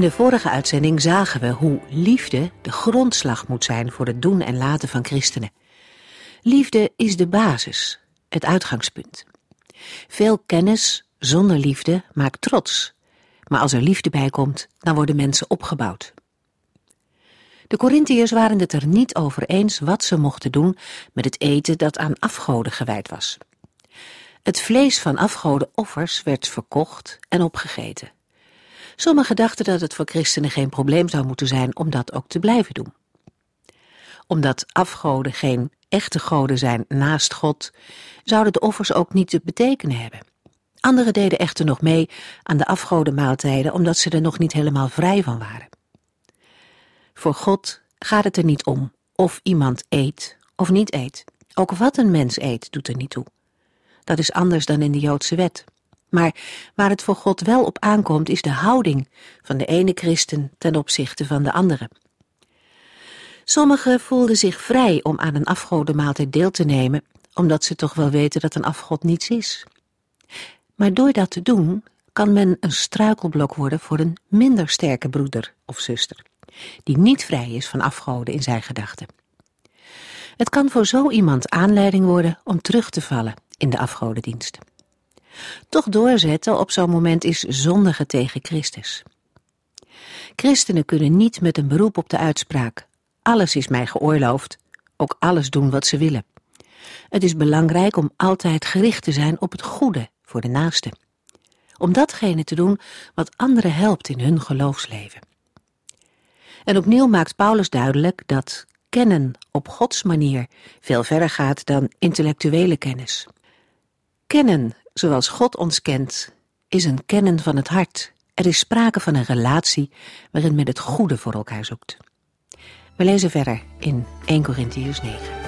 In de vorige uitzending zagen we hoe liefde de grondslag moet zijn voor het doen en laten van christenen. Liefde is de basis, het uitgangspunt. Veel kennis zonder liefde maakt trots, maar als er liefde bij komt, dan worden mensen opgebouwd. De Corinthiërs waren het er niet over eens wat ze mochten doen met het eten dat aan afgoden gewijd was. Het vlees van afgoden offers werd verkocht en opgegeten. Sommigen dachten dat het voor christenen geen probleem zou moeten zijn om dat ook te blijven doen. Omdat afgoden geen echte goden zijn naast God, zouden de offers ook niet te betekenen hebben. Anderen deden echter nog mee aan de afgodenmaaltijden omdat ze er nog niet helemaal vrij van waren. Voor God gaat het er niet om of iemand eet of niet eet. Ook wat een mens eet doet er niet toe. Dat is anders dan in de Joodse wet. Maar waar het voor God wel op aankomt, is de houding van de ene christen ten opzichte van de andere. Sommigen voelden zich vrij om aan een afgodenmaaltijd deel te nemen, omdat ze toch wel weten dat een afgod niets is. Maar door dat te doen, kan men een struikelblok worden voor een minder sterke broeder of zuster, die niet vrij is van afgoden in zijn gedachten. Het kan voor zo iemand aanleiding worden om terug te vallen in de afgodendienst. Toch doorzetten op zo'n moment is zondige tegen Christus. Christenen kunnen niet met een beroep op de uitspraak: alles is mij geoorloofd, ook alles doen wat ze willen. Het is belangrijk om altijd gericht te zijn op het goede voor de naaste. Om datgene te doen wat anderen helpt in hun geloofsleven. En opnieuw maakt Paulus duidelijk dat kennen op Gods manier veel verder gaat dan intellectuele kennis. Kennen zoals God ons kent, is een kennen van het hart. Er is sprake van een relatie waarin men het goede voor elkaar zoekt. We lezen verder in 1 Corinthians 9.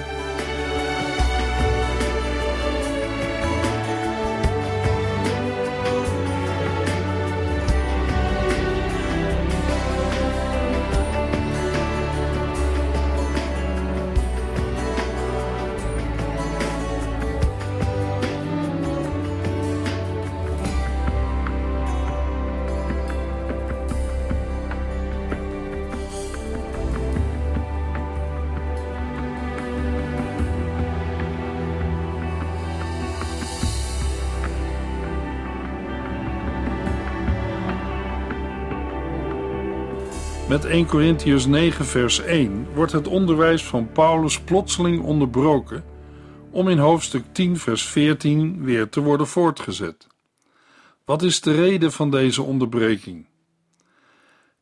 Met 1 Corinthians 9 vers 1 wordt het onderwijs van Paulus plotseling onderbroken om in hoofdstuk 10 vers 14 weer te worden voortgezet. Wat is de reden van deze onderbreking?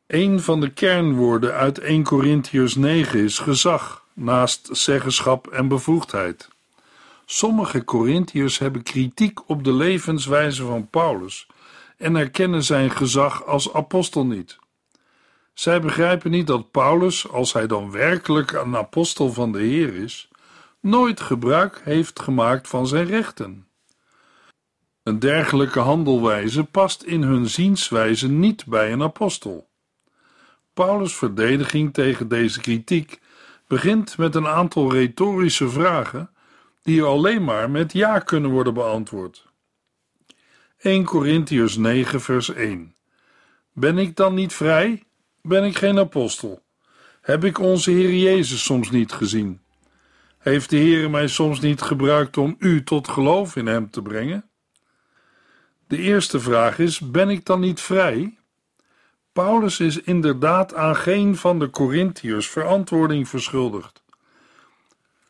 Een van de kernwoorden uit 1 Corinthians 9 is gezag, naast zeggenschap en bevoegdheid. Sommige Corinthiërs hebben kritiek op de levenswijze van Paulus en erkennen zijn gezag als apostel niet. Zij begrijpen niet dat Paulus, als hij dan werkelijk een apostel van de Heer is, nooit gebruik heeft gemaakt van zijn rechten. Een dergelijke handelwijze past in hun zienswijze niet bij een apostel. Paulus' verdediging tegen deze kritiek begint met een aantal retorische vragen die alleen maar met ja kunnen worden beantwoord. 1 Corinthians 9 vers 1 Ben ik dan niet vrij? Ben ik geen apostel? Heb ik onze Heer Jezus soms niet gezien? Heeft de Heer mij soms niet gebruikt om u tot geloof in Hem te brengen? De eerste vraag is: ben ik dan niet vrij? Paulus is inderdaad aan geen van de Corinthiërs verantwoording verschuldigd.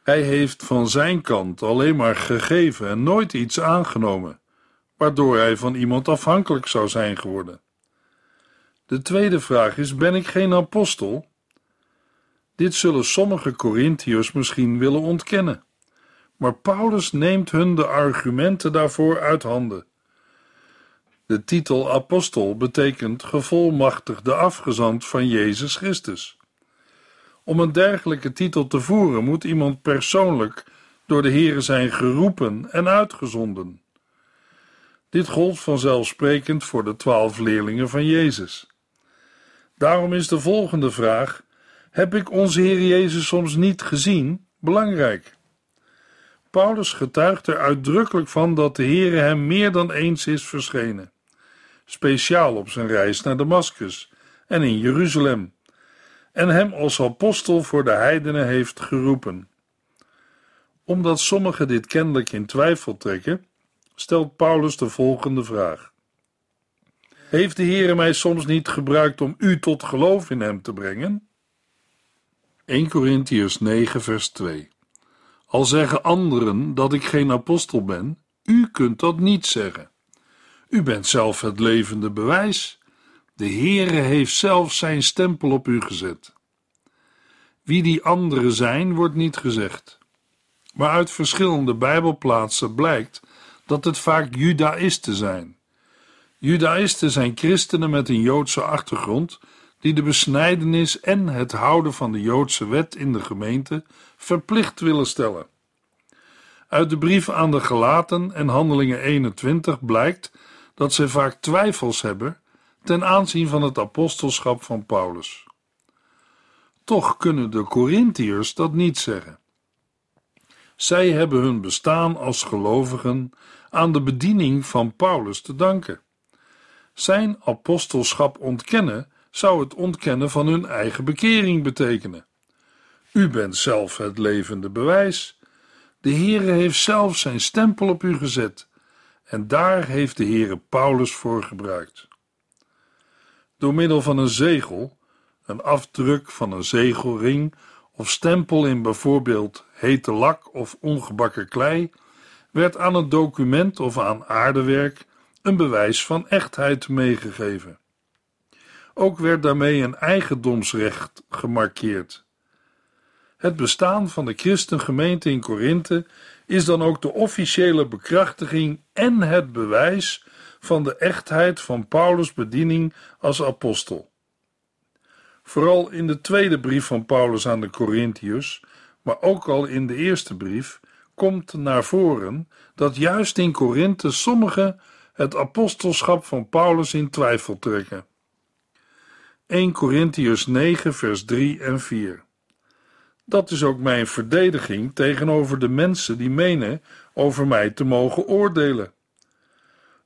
Hij heeft van zijn kant alleen maar gegeven en nooit iets aangenomen, waardoor hij van iemand afhankelijk zou zijn geworden. De tweede vraag is: ben ik geen apostel? Dit zullen sommige Corinthiërs misschien willen ontkennen, maar Paulus neemt hun de argumenten daarvoor uit handen. De titel apostel betekent gevolmachtigde afgezant van Jezus Christus. Om een dergelijke titel te voeren moet iemand persoonlijk door de Here zijn geroepen en uitgezonden. Dit gold vanzelfsprekend voor de twaalf leerlingen van Jezus. Daarom is de volgende vraag: Heb ik onze Heer Jezus soms niet gezien? Belangrijk. Paulus getuigt er uitdrukkelijk van dat de Heere hem meer dan eens is verschenen, speciaal op zijn reis naar Damascus en in Jeruzalem, en hem als apostel voor de heidenen heeft geroepen. Omdat sommigen dit kennelijk in twijfel trekken, stelt Paulus de volgende vraag: Heeft de Heere mij soms niet gebruikt om u tot geloof in hem te brengen? 1 Corinthians 9, vers 2 al zeggen anderen dat ik geen apostel ben, u kunt dat niet zeggen. U bent zelf het levende bewijs. De Heere heeft zelf zijn stempel op u gezet. Wie die anderen zijn, wordt niet gezegd. Maar uit verschillende Bijbelplaatsen blijkt dat het vaak Judaïsten zijn. Judaïsten zijn christenen met een Joodse achtergrond die de besnijdenis en het houden van de Joodse wet in de gemeente verplicht willen stellen. Uit de brief aan de Gelaten en Handelingen 21 blijkt dat zij vaak twijfels hebben ten aanzien van het apostelschap van Paulus. Toch kunnen de Corinthiërs dat niet zeggen. Zij hebben hun bestaan als gelovigen aan de bediening van Paulus te danken. Zijn apostelschap ontkennen zou het ontkennen van hun eigen bekering betekenen. U bent zelf het levende bewijs. De Heere heeft zelf zijn stempel op u gezet en daar heeft de Heere Paulus voor gebruikt. Door middel van een zegel, een afdruk van een zegelring of stempel in bijvoorbeeld hete lak of ongebakken klei, werd aan het document of aan aardewerk een bewijs van echtheid meegegeven. Ook werd daarmee een eigendomsrecht gemarkeerd. Het bestaan van de christengemeente in Korinthe is dan ook de officiële bekrachtiging en het bewijs van de echtheid van Paulus' bediening als apostel. Vooral in de tweede brief van Paulus aan de Corinthiërs, maar ook al in de eerste brief, komt naar voren dat juist in Korinthe sommigen het apostelschap van Paulus in twijfel trekken. 1 Corinthiërs 9 vers 3 en 4 Dat is ook mijn verdediging tegenover de mensen die menen over mij te mogen oordelen.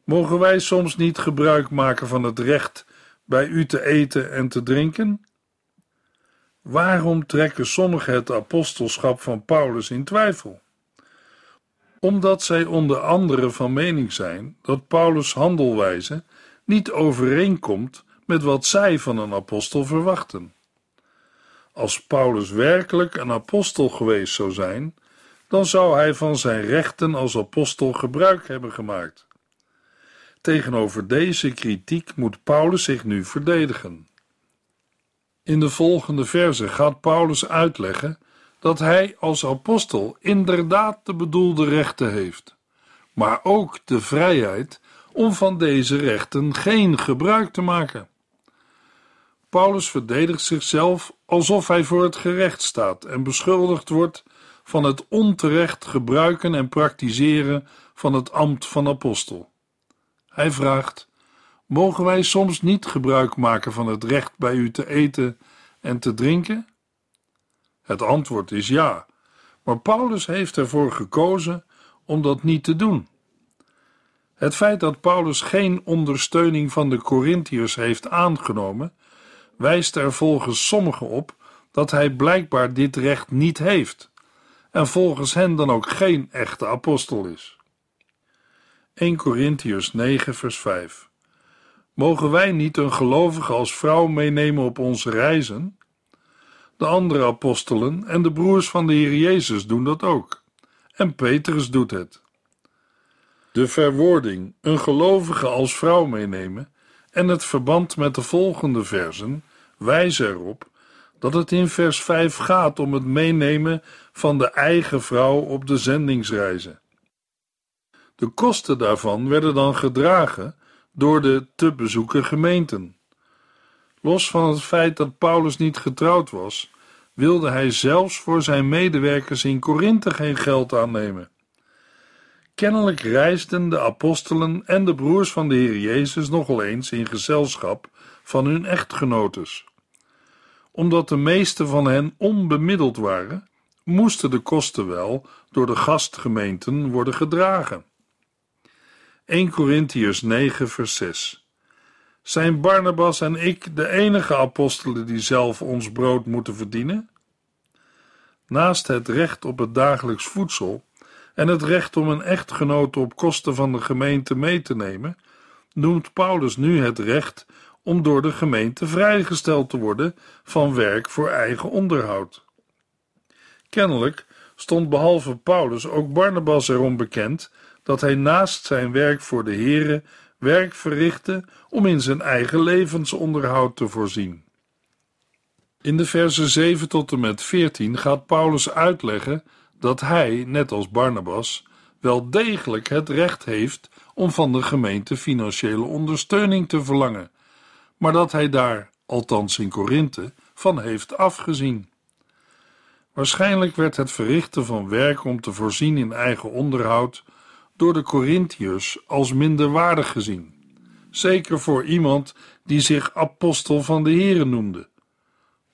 Mogen wij soms niet gebruik maken van het recht bij u te eten en te drinken? Waarom trekken sommigen het apostelschap van Paulus in twijfel? Omdat zij onder andere van mening zijn dat Paulus' handelwijze niet overeenkomt met wat zij van een apostel verwachten. Als Paulus werkelijk een apostel geweest zou zijn, dan zou hij van zijn rechten als apostel gebruik hebben gemaakt. Tegenover deze kritiek moet Paulus zich nu verdedigen. In de volgende verse gaat Paulus uitleggen dat hij als apostel inderdaad de bedoelde rechten heeft, maar ook de vrijheid om van deze rechten geen gebruik te maken. Paulus verdedigt zichzelf alsof hij voor het gerecht staat en beschuldigd wordt van het onterecht gebruiken en praktiseren van het ambt van apostel. Hij vraagt: Mogen wij soms niet gebruik maken van het recht bij u te eten en te drinken? Het antwoord is ja, maar Paulus heeft ervoor gekozen om dat niet te doen. Het feit dat Paulus geen ondersteuning van de Corinthiërs heeft aangenomen, wijst er volgens sommigen op dat hij blijkbaar dit recht niet heeft en volgens hen dan ook geen echte apostel is. 1 Corinthiërs 9 vers 5 Mogen wij niet een gelovige als vrouw meenemen op onze reizen? De andere apostelen en de broers van de Heer Jezus doen dat ook. En Petrus doet het. De verwoording een gelovige als vrouw meenemen en het verband met de volgende versen wijzen erop dat het in vers 5 gaat om het meenemen van de eigen vrouw op de zendingsreizen. De kosten daarvan werden dan gedragen door de te bezoeken gemeenten. Los van het feit dat Paulus niet getrouwd was, wilde hij zelfs voor zijn medewerkers in Korinthe geen geld aannemen. Kennelijk reisden de apostelen en de broers van de Heer Jezus nogal eens in gezelschap van hun echtgenotes. Omdat de meeste van hen onbemiddeld waren, moesten de kosten wel door de gastgemeenten worden gedragen. 1 Corinthiërs 9 vers 6 Zijn Barnabas en ik de enige apostelen die zelf ons brood moeten verdienen? Naast het recht op het dagelijks voedsel en het recht om een echtgenoot op kosten van de gemeente mee te nemen, noemt Paulus nu het recht om door de gemeente vrijgesteld te worden van werk voor eigen onderhoud. Kennelijk stond behalve Paulus ook Barnabas erom bekend dat hij naast zijn werk voor de Here werk verrichtte om in zijn eigen levensonderhoud te voorzien. In de versen 7 tot en met 14 gaat Paulus uitleggen dat hij, net als Barnabas, wel degelijk het recht heeft om van de gemeente financiële ondersteuning te verlangen, maar dat hij daar, althans in Korinthe, van heeft afgezien. Waarschijnlijk werd het verrichten van werk om te voorzien in eigen onderhoud door de Corinthiërs als minderwaardig gezien, zeker voor iemand die zich apostel van de Here noemde.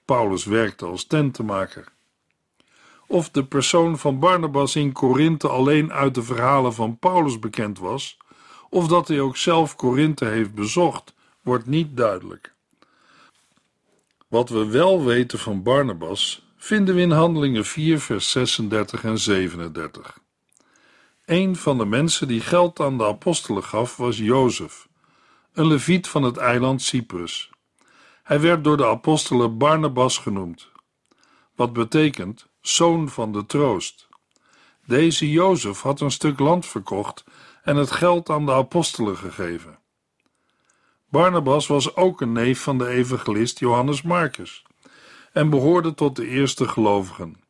Paulus werkte als tentenmaker. Of de persoon van Barnabas in Korinthe alleen uit de verhalen van Paulus bekend was, of dat hij ook zelf Korinthe heeft bezocht, wordt niet duidelijk. Wat we wel weten van Barnabas vinden we in Handelingen 4, vers 36 en 37. Een van de mensen die geld aan de apostelen gaf was Jozef, een leviet van het eiland Cyprus. Hij werd door de apostelen Barnabas genoemd, wat betekent zoon van de troost. Deze Jozef had een stuk land verkocht en het geld aan de apostelen gegeven. Barnabas was ook een neef van de evangelist Johannes Marcus en behoorde tot de eerste gelovigen.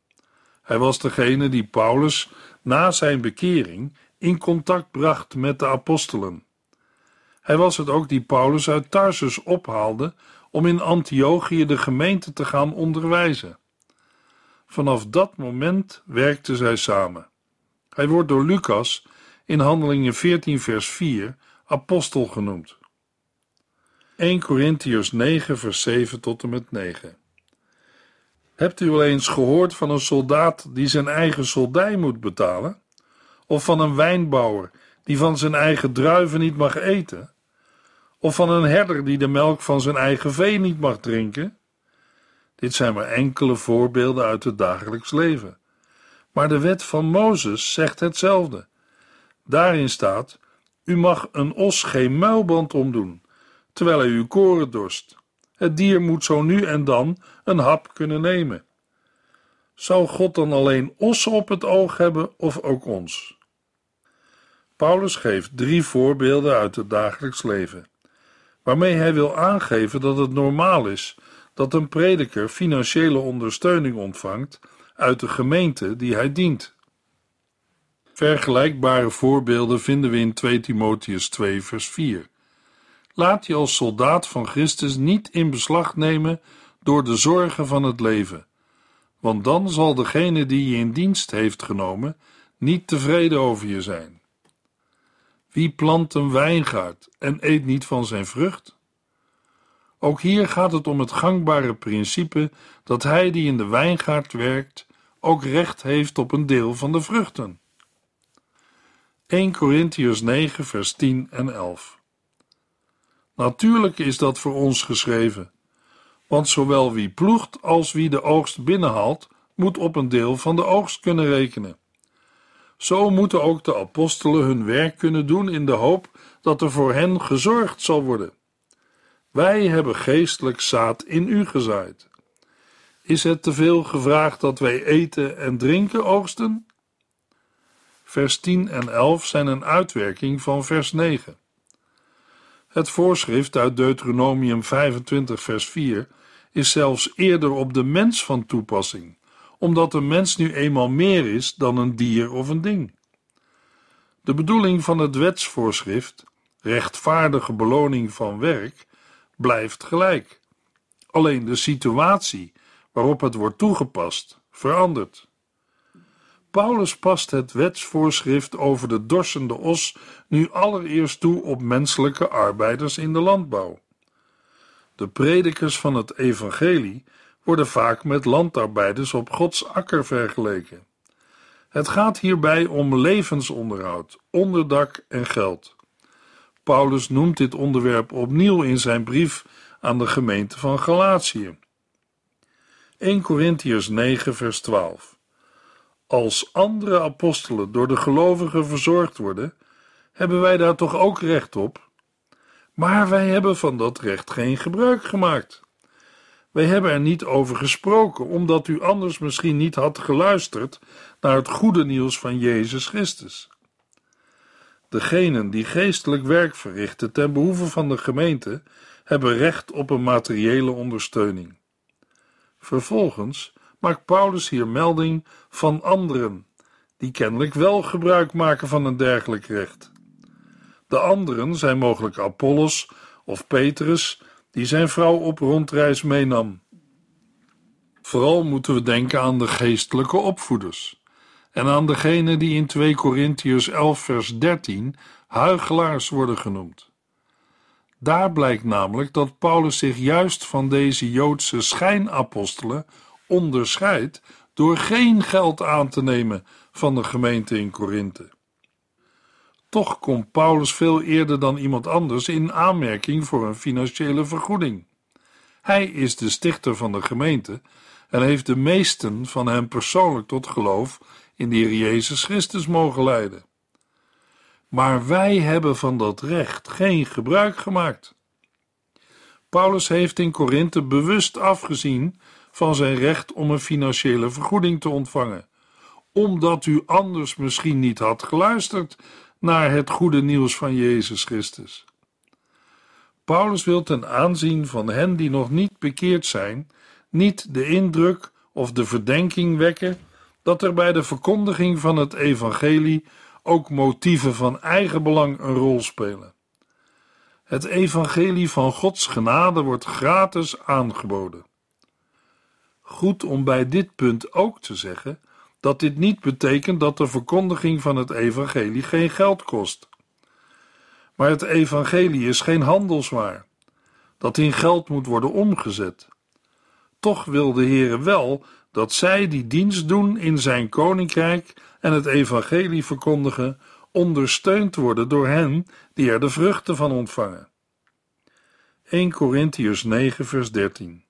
Hij was degene die Paulus na zijn bekering in contact bracht met de apostelen. Hij was het ook die Paulus uit Tarsus ophaalde om in Antiochië de gemeente te gaan onderwijzen. Vanaf dat moment werkten zij samen. Hij wordt door Lucas in Handelingen 14, vers 4 apostel genoemd. 1 Corinthiërs 9, vers 7 tot en met 9. Hebt u wel eens gehoord van een soldaat die zijn eigen soldij moet betalen? Of van een wijnbouwer die van zijn eigen druiven niet mag eten? Of van een herder die de melk van zijn eigen vee niet mag drinken? Dit zijn maar enkele voorbeelden uit het dagelijks leven. Maar de wet van Mozes zegt hetzelfde. Daarin staat: U mag een os geen muilband omdoen, terwijl hij uw koren dorst. Het dier moet zo nu en dan een hap kunnen nemen. Zou God dan alleen ossen op het oog hebben of ook ons? Paulus geeft drie voorbeelden uit het dagelijks leven, waarmee hij wil aangeven dat het normaal is dat een prediker financiële ondersteuning ontvangt uit de gemeente die hij dient. Vergelijkbare voorbeelden vinden we in 2 Timotheus 2, vers 4. Laat je als soldaat van Christus niet in beslag nemen door de zorgen van het leven, want dan zal degene die je in dienst heeft genomen niet tevreden over je zijn. Wie plant een wijngaard en eet niet van zijn vrucht? Ook hier gaat het om het gangbare principe dat hij die in de wijngaard werkt ook recht heeft op een deel van de vruchten. 1 Corinthians 9 vers 10 en 11 Natuurlijk is dat voor ons geschreven, want zowel wie ploegt als wie de oogst binnenhaalt, moet op een deel van de oogst kunnen rekenen. Zo moeten ook de apostelen hun werk kunnen doen in de hoop dat er voor hen gezorgd zal worden. Wij hebben geestelijk zaad in u gezaaid. Is het te veel gevraagd dat wij eten en drinken oogsten? Vers 10 en 11 zijn een uitwerking van vers 9. Het voorschrift uit Deuteronomium 25, vers 4 is zelfs eerder op de mens van toepassing, omdat een mens nu eenmaal meer is dan een dier of een ding. De bedoeling van het wetsvoorschrift rechtvaardige beloning van werk, blijft gelijk. Alleen de situatie waarop het wordt toegepast verandert. Paulus past het wetsvoorschrift over de dorsende os nu allereerst toe op menselijke arbeiders in de landbouw. De predikers van het evangelie worden vaak met landarbeiders op Gods akker vergeleken. Het gaat hierbij om levensonderhoud, onderdak en geld. Paulus noemt dit onderwerp opnieuw in zijn brief aan de gemeente van Galatië. 1 Corinthiërs 9, vers 12. Als andere apostelen door de gelovigen verzorgd worden, hebben wij daar toch ook recht op? Maar wij hebben van dat recht geen gebruik gemaakt. Wij hebben er niet over gesproken, omdat u anders misschien niet had geluisterd naar het goede nieuws van Jezus Christus. Degenen die geestelijk werk verrichten ten behoeve van de gemeente, hebben recht op een materiële ondersteuning. Vervolgens maakt Paulus hier melding van anderen, die kennelijk wel gebruik maken van een dergelijk recht. De anderen zijn mogelijk Apollos of Petrus, die zijn vrouw op rondreis meenam. Vooral moeten we denken aan de geestelijke opvoeders en aan degenen die in 2 Korintiërs 11 vers 13 huigelaars worden genoemd. Daar blijkt namelijk dat Paulus zich juist van deze Joodse schijnapostelen onderscheidt door geen geld aan te nemen van de gemeente in Korinthe. Toch komt Paulus veel eerder dan iemand anders in aanmerking voor een financiële vergoeding. Hij is de stichter van de gemeente en heeft de meesten van hen persoonlijk tot geloof in de Heer Jezus Christus mogen leiden. Maar wij hebben van dat recht geen gebruik gemaakt. Paulus heeft in Korinthe bewust afgezien van zijn recht om een financiële vergoeding te ontvangen, omdat u anders misschien niet had geluisterd naar het goede nieuws van Jezus Christus. Paulus wil ten aanzien van hen die nog niet bekeerd zijn, niet de indruk of de verdenking wekken dat er bij de verkondiging van het evangelie ook motieven van eigen belang een rol spelen. Het evangelie van Gods genade wordt gratis aangeboden. Goed om bij dit punt ook te zeggen dat dit niet betekent dat de verkondiging van het evangelie geen geld kost. Maar het evangelie is geen handelswaar, dat in geld moet worden omgezet. Toch wil de Heere wel dat zij die dienst doen in zijn koninkrijk en het evangelie verkondigen, ondersteund worden door hen die er de vruchten van ontvangen. 1 Corinthiërs 9 vers 13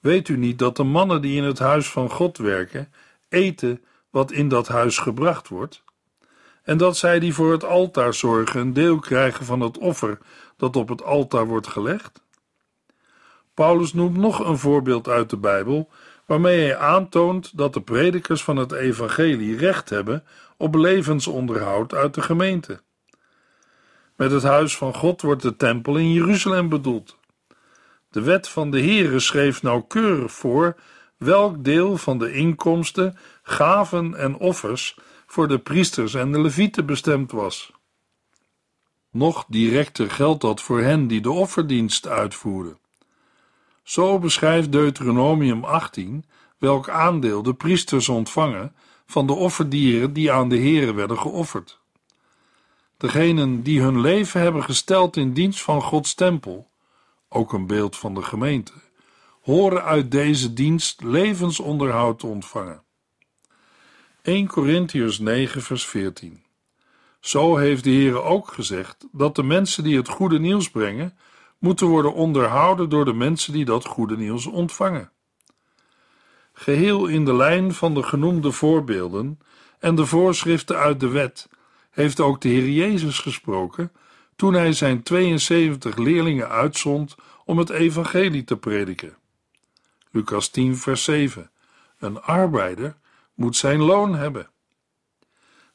Weet u niet dat de mannen die in het huis van God werken, eten wat in dat huis gebracht wordt? En dat zij die voor het altaar zorgen een deel krijgen van het offer dat op het altaar wordt gelegd? Paulus noemt nog een voorbeeld uit de Bijbel waarmee hij aantoont dat de predikers van het evangelie recht hebben op levensonderhoud uit de gemeente. Met het huis van God wordt de tempel in Jeruzalem bedoeld. De wet van de Heere schreef nauwkeurig voor welk deel van de inkomsten, gaven en offers voor de priesters en de levieten bestemd was. Nog directer geldt dat voor hen die de offerdienst uitvoeren. Zo beschrijft Deuteronomium 18 welk aandeel de priesters ontvangen van de offerdieren die aan de Heere werden geofferd. Degenen die hun leven hebben gesteld in dienst van Gods tempel, ook een beeld van de gemeente, horen uit deze dienst levensonderhoud te ontvangen. 1 Corinthiërs 9 vers 14 Zo heeft de Heere ook gezegd dat de mensen die het goede nieuws brengen moeten worden onderhouden door de mensen die dat goede nieuws ontvangen. Geheel in de lijn van de genoemde voorbeelden en de voorschriften uit de wet heeft ook de Heer Jezus gesproken toen hij zijn 72 leerlingen uitzond om het evangelie te prediken. Lucas 10 vers 7 Een arbeider moet zijn loon hebben.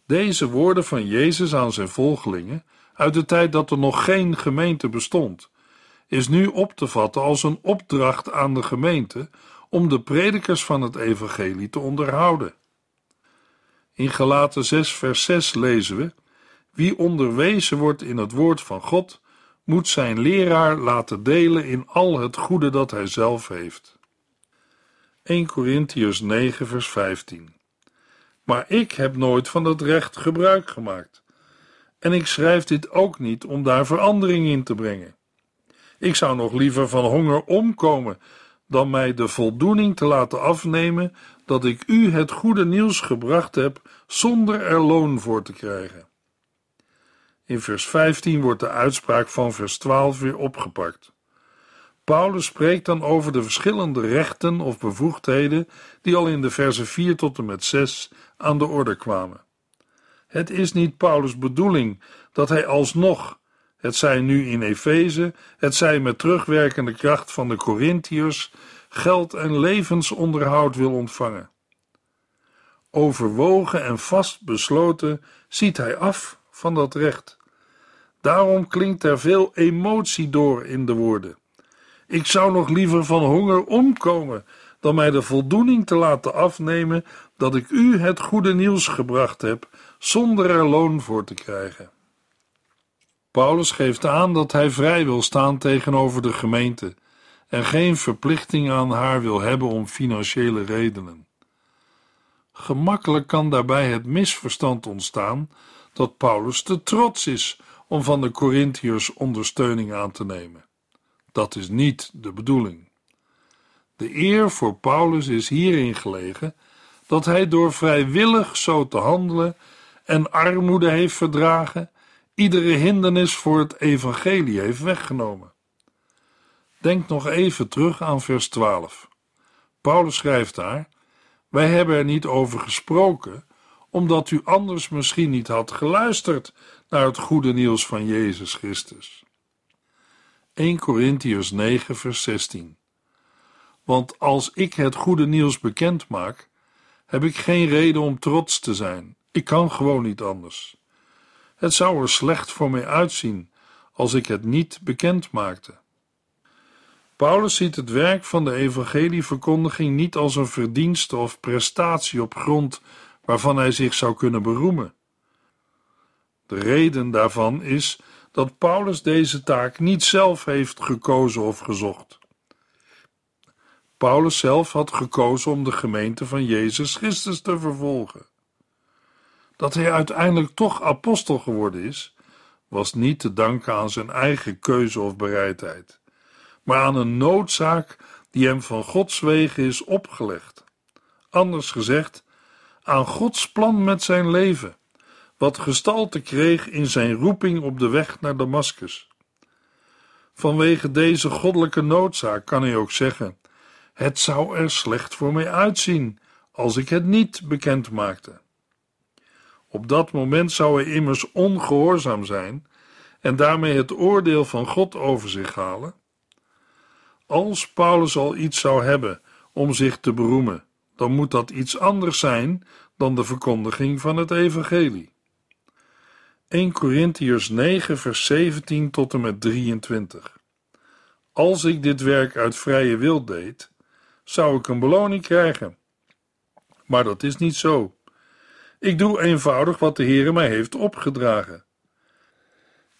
Deze woorden van Jezus aan zijn volgelingen uit de tijd dat er nog geen gemeente bestond is nu op te vatten als een opdracht aan de gemeente om de predikers van het evangelie te onderhouden. In Galaten 6 vers 6 lezen we: Wie onderwezen wordt in het woord van God, moet zijn leraar laten delen in al het goede dat hij zelf heeft. 1 Corinthians 9, vers 15. Maar ik heb nooit van dat recht gebruik gemaakt. En ik schrijf dit ook niet om daar verandering in te brengen. Ik zou nog liever van honger omkomen dan mij de voldoening te laten afnemen dat ik u het goede nieuws gebracht heb zonder er loon voor te krijgen. In vers 15 wordt de uitspraak van vers 12 weer opgepakt. Paulus spreekt dan over de verschillende rechten of bevoegdheden die al in de versen 4 tot en met 6 aan de orde kwamen. Het is niet Paulus' bedoeling dat hij alsnog, het zij nu in Efeze, het zij met terugwerkende kracht van de Corinthiërs, geld en levensonderhoud wil ontvangen. Overwogen en vast besloten ziet hij af van dat recht. Daarom klinkt er veel emotie door in de woorden. Ik zou nog liever van honger omkomen dan mij de voldoening te laten afnemen dat ik u het goede nieuws gebracht heb, zonder er loon voor te krijgen. Paulus geeft aan dat hij vrij wil staan tegenover de gemeente en geen verplichting aan haar wil hebben om financiële redenen. Gemakkelijk kan daarbij het misverstand ontstaan dat Paulus te trots is om van de Corinthiërs ondersteuning aan te nemen. Dat is niet de bedoeling. De eer voor Paulus is hierin gelegen dat hij door vrijwillig zo te handelen en armoede heeft verdragen, iedere hindernis voor het evangelie heeft weggenomen. Denk nog even terug aan vers 12. Paulus schrijft daar: Wij hebben er niet over gesproken, omdat u anders misschien niet had geluisterd naar het goede nieuws van Jezus Christus. 1 Corinthians 9, vers 16. Want als ik het goede nieuws bekend maak, heb ik geen reden om trots te zijn. Ik kan gewoon niet anders. Het zou er slecht voor mij uitzien als ik het niet bekend maakte. Paulus ziet het werk van de evangelieverkondiging niet als een verdienste of prestatie op grond waarvan hij zich zou kunnen beroemen. De reden daarvan is dat Paulus deze taak niet zelf heeft gekozen of gezocht. Paulus zelf had gekozen om de gemeente van Jezus Christus te vervolgen. Dat hij uiteindelijk toch apostel geworden is, was niet te danken aan zijn eigen keuze of bereidheid, maar aan een noodzaak die hem van Gods wegen is opgelegd. Anders gezegd, aan Gods plan met zijn leven, wat gestalte kreeg in zijn roeping op de weg naar Damaskus. Vanwege deze goddelijke noodzaak kan hij ook zeggen: Het zou er slecht voor mij uitzien als ik het niet bekend maakte. Op dat moment zou hij immers ongehoorzaam zijn en daarmee het oordeel van God over zich halen. Als Paulus al iets zou hebben om zich te beroemen, dan moet dat iets anders zijn dan de verkondiging van het evangelie. 1 Corinthiërs 9 vers 17 tot en met 23 Als ik dit werk uit vrije wil deed, zou ik een beloning krijgen. Maar dat is niet zo. Ik doe eenvoudig wat de Heere mij heeft opgedragen.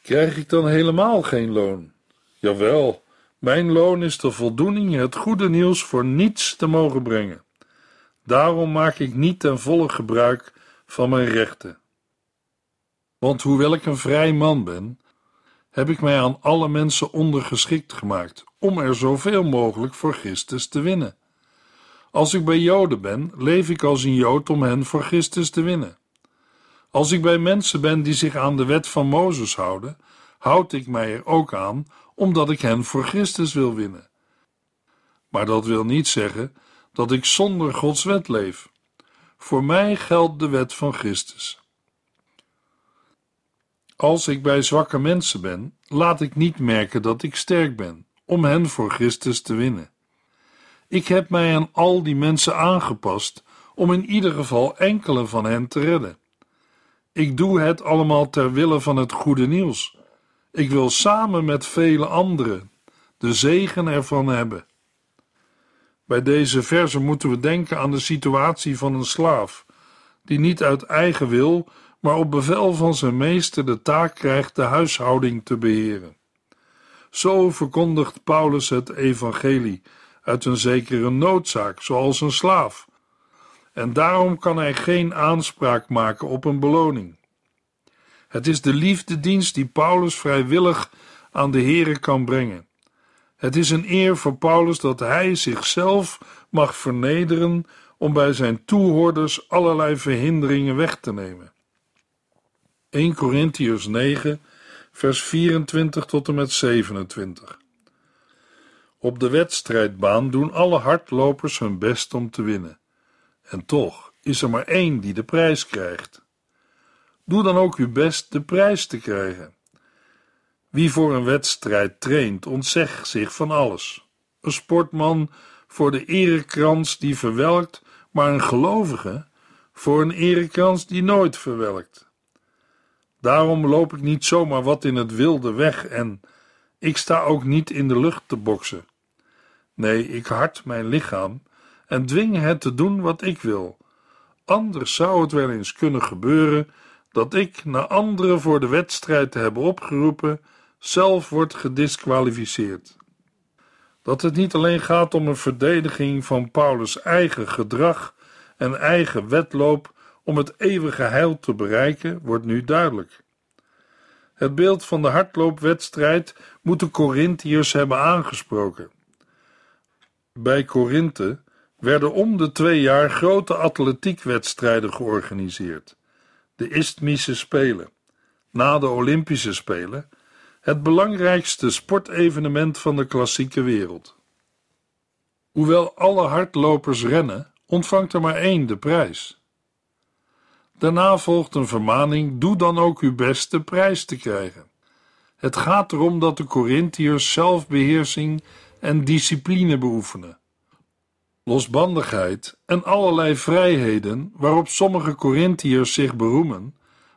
Krijg ik dan helemaal geen loon? Jawel, mijn loon is de voldoening het goede nieuws voor niets te mogen brengen. Daarom maak ik niet ten volle gebruik van mijn rechten. Want hoewel ik een vrij man ben, heb ik mij aan alle mensen ondergeschikt gemaakt om er zoveel mogelijk voor Christus te winnen. Als ik bij Joden ben, leef ik als een Jood om hen voor Christus te winnen. Als ik bij mensen ben die zich aan de wet van Mozes houden, houd ik mij er ook aan, omdat ik hen voor Christus wil winnen. Maar dat wil niet zeggen dat ik zonder Gods wet leef. Voor mij geldt de wet van Christus. Als ik bij zwakke mensen ben, laat ik niet merken dat ik sterk ben, om hen voor Christus te winnen. Ik heb mij aan al die mensen aangepast om in ieder geval enkele van hen te redden. Ik doe het allemaal ter wille van het goede nieuws. Ik wil samen met vele anderen de zegen ervan hebben. Bij deze verse moeten we denken aan de situatie van een slaaf, die niet uit eigen wil, maar op bevel van zijn meester de taak krijgt de huishouding te beheren. Zo verkondigt Paulus het evangelie uit een zekere noodzaak, zoals een slaaf. En daarom kan hij geen aanspraak maken op een beloning. Het is de liefdedienst die Paulus vrijwillig aan de Here kan brengen. Het is een eer voor Paulus dat hij zichzelf mag vernederen om bij zijn toehoorders allerlei verhinderingen weg te nemen. 1 Corinthians 9, vers 24 tot en met 27. Op de wedstrijdbaan doen alle hardlopers hun best om te winnen. En toch is er maar één die de prijs krijgt. Doe dan ook uw best de prijs te krijgen. Wie voor een wedstrijd traint, ontzegt zich van alles. Een sportman voor de erekrans die verwelkt, maar een gelovige voor een erekrans die nooit verwelkt. Daarom loop ik niet zomaar wat in het wilde weg en ik sta ook niet in de lucht te boksen. Nee, ik hart mijn lichaam en dwing het te doen wat ik wil. Anders zou het wel eens kunnen gebeuren dat ik, na anderen voor de wedstrijd te hebben opgeroepen, zelf wordt gedisqualificeerd. Dat het niet alleen gaat om een verdediging van Paulus' eigen gedrag en eigen wedloop om het eeuwige heil te bereiken, wordt nu duidelijk. Het beeld van de hardloopwedstrijd moet de Corinthiërs hebben aangesproken. Bij Korinthe werden om de twee jaar grote atletiekwedstrijden georganiseerd. De Isthmische Spelen, na de Olympische Spelen, het belangrijkste sportevenement van de klassieke wereld. Hoewel alle hardlopers rennen, ontvangt er maar één de prijs. Daarna volgt een vermaning: doe dan ook uw best de prijs te krijgen. Het gaat erom dat de Corinthiërs zelfbeheersing en discipline beoefenen. Losbandigheid en allerlei vrijheden waarop sommige Corinthiërs zich beroemen,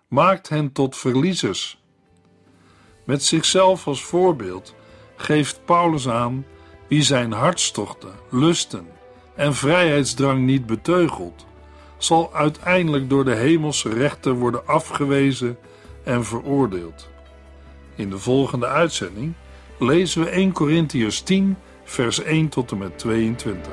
maakt hen tot verliezers. Met zichzelf als voorbeeld geeft Paulus aan wie zijn hartstochten, lusten en vrijheidsdrang niet beteugelt, zal uiteindelijk door de hemelse rechter worden afgewezen en veroordeeld. In de volgende uitzending lezen we 1 Corinthiërs 10, vers 1 tot en met 22.